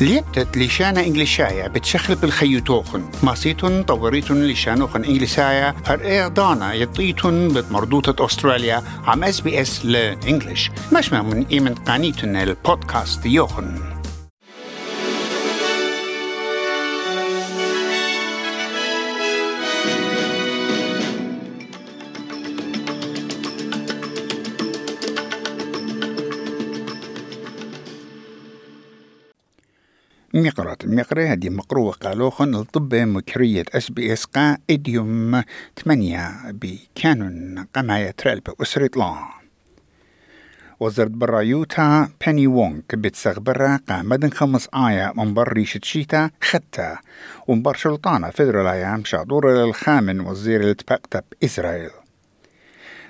ليبتت لشانا إنجليشايا بتشخل بالخيوتوخن ماسيتون طوريتون لشانوخن إنجليسايا. هر دانا يطيتون بمردوطة أستراليا. عم اس بي اس لإنجليش مش من إيمن قانيتون البودكاست يوخن. مقرات المقرة هدي مقروة قالوخن الطب مكرية أس بي إس قا إديوم ثمانية بكانون قماية ترلب أسرة لا. وزرت برا يوتا بني وونغ بتسغ برا قا مدن خمس آية من بر ريشة شيتا ختا. ومبر شلطانة فدرال أيام شادور الخامن وزير التبقتب إسرائيل.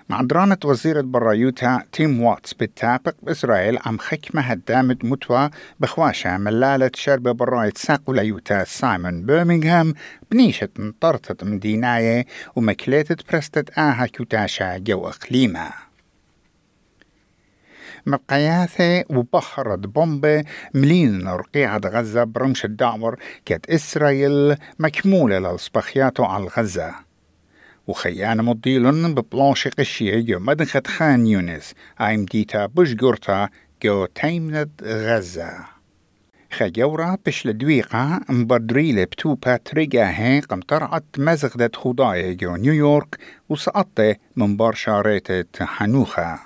مع درانة وزيرة برايوتا تيم واتس بالتابق بإسرائيل عم خكمة هدامت متوى بخواشة ملالة شرب براية ساقو ليوتا سايمون برمنغهام بنيشة انطرتت من ديناية ومكليتت برستت آها كوتاشا جو إقليمة. مقياثة وبحرة بومبة ملين رقيعة غزة برمش الدعور كانت إسرائيل مكمولة للصبخياتو على غزة. وخيانا مضيلن ببلاشي قشية جو مدنخت خان يونس آيم ديتا بش قرطا جو تيمند غزة. خجورة بش لدويقة مبدريلة بتوبا تريقاها قم طرعت مزغدة خضايا جو نيويورك وسقطت من بار شاريتة حنوخة.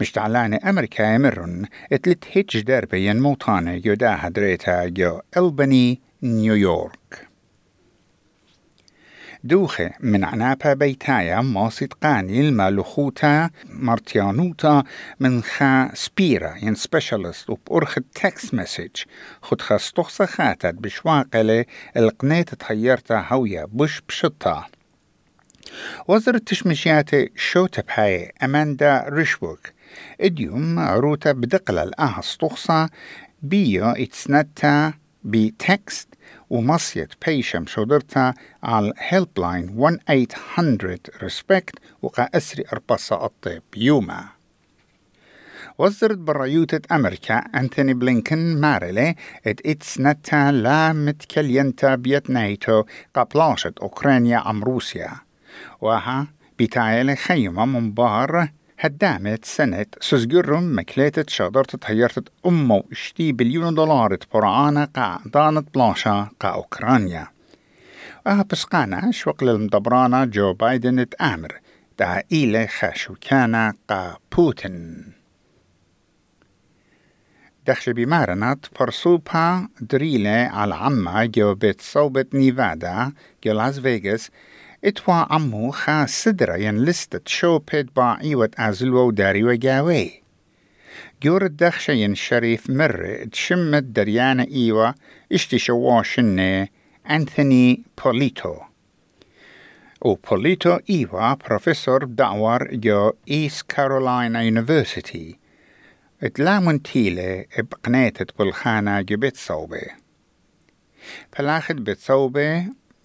مش تعلانة أمريكا يمرن اتلت هيتش دربين موطانة جو داها دريتا جو ألبني نيويورك. دوخة من عنابة بيتايا ماسيت قاني المالوخوتا مرتيانوتا من خا سبيرا ين سبيشالست وبأرخ تكست مسج خد خستوخسة خاتت بشواقلة القنيت تغيرتا هويا بش بشطا وزر تشمشياتي شوتا بهاي أماندا ريشبوك اديوم عروتا بدقل الآها استوخصة بيو اتسنتا بتكست ومصيت بيشم شودرتا على هيلب لاين 1800 ريسبكت وقا أسري أربصة الطيب يوما. وزرت برايوتة أمريكا أنتوني بلينكن مارلي إت إتس نتا لا متكلينتا بيت نايتو قبلاشت أوكرانيا أم روسيا. وها بتايل خيمة من بار هدامت سنة سزجرم مكليتت شادرت تهيرت أمو اشتي بليون دولار برانا قا دانت بلاشا قا أوكرانيا. وها بسقانا شوق المدبرانا جو بايدن تآمر دا إيلي خاشو كان قا بوتين دخش بمارنات فرصوبها دريلة على عما جو بيت صوبة نيفادا جو لاس فيغاس إتوا عمو خا سدرا ين لستت شو بيت با إيوت ازلو داري وجاوي. جور الدخشة ين شريف مر تشمت دريانا إيوا اشتي شواشنة أنثوني بوليتو. و بوليتو إيوا بروفيسور دعور جو إيست كارولاينا يونيفرسيتي. إتلامن تيلة بقنيتة بالخانة جبت صوبة. فلاخد بتصوبة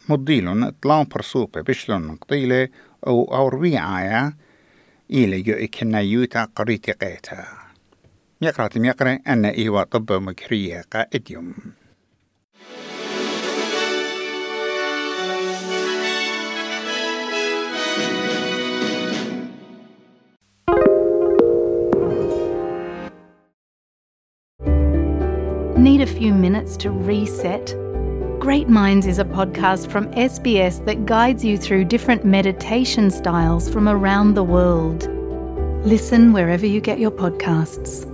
مضيلون اطلام برسوبة بشلون قطيلة أو أوروي آية إلى جو إكنا يوتا قريتي قيتا. يقرأ يقرأ أن إيوا طب مكرية قائديوم Need a few minutes to reset? Great Minds is a podcast from SBS that guides you through different meditation styles from around the world. Listen wherever you get your podcasts.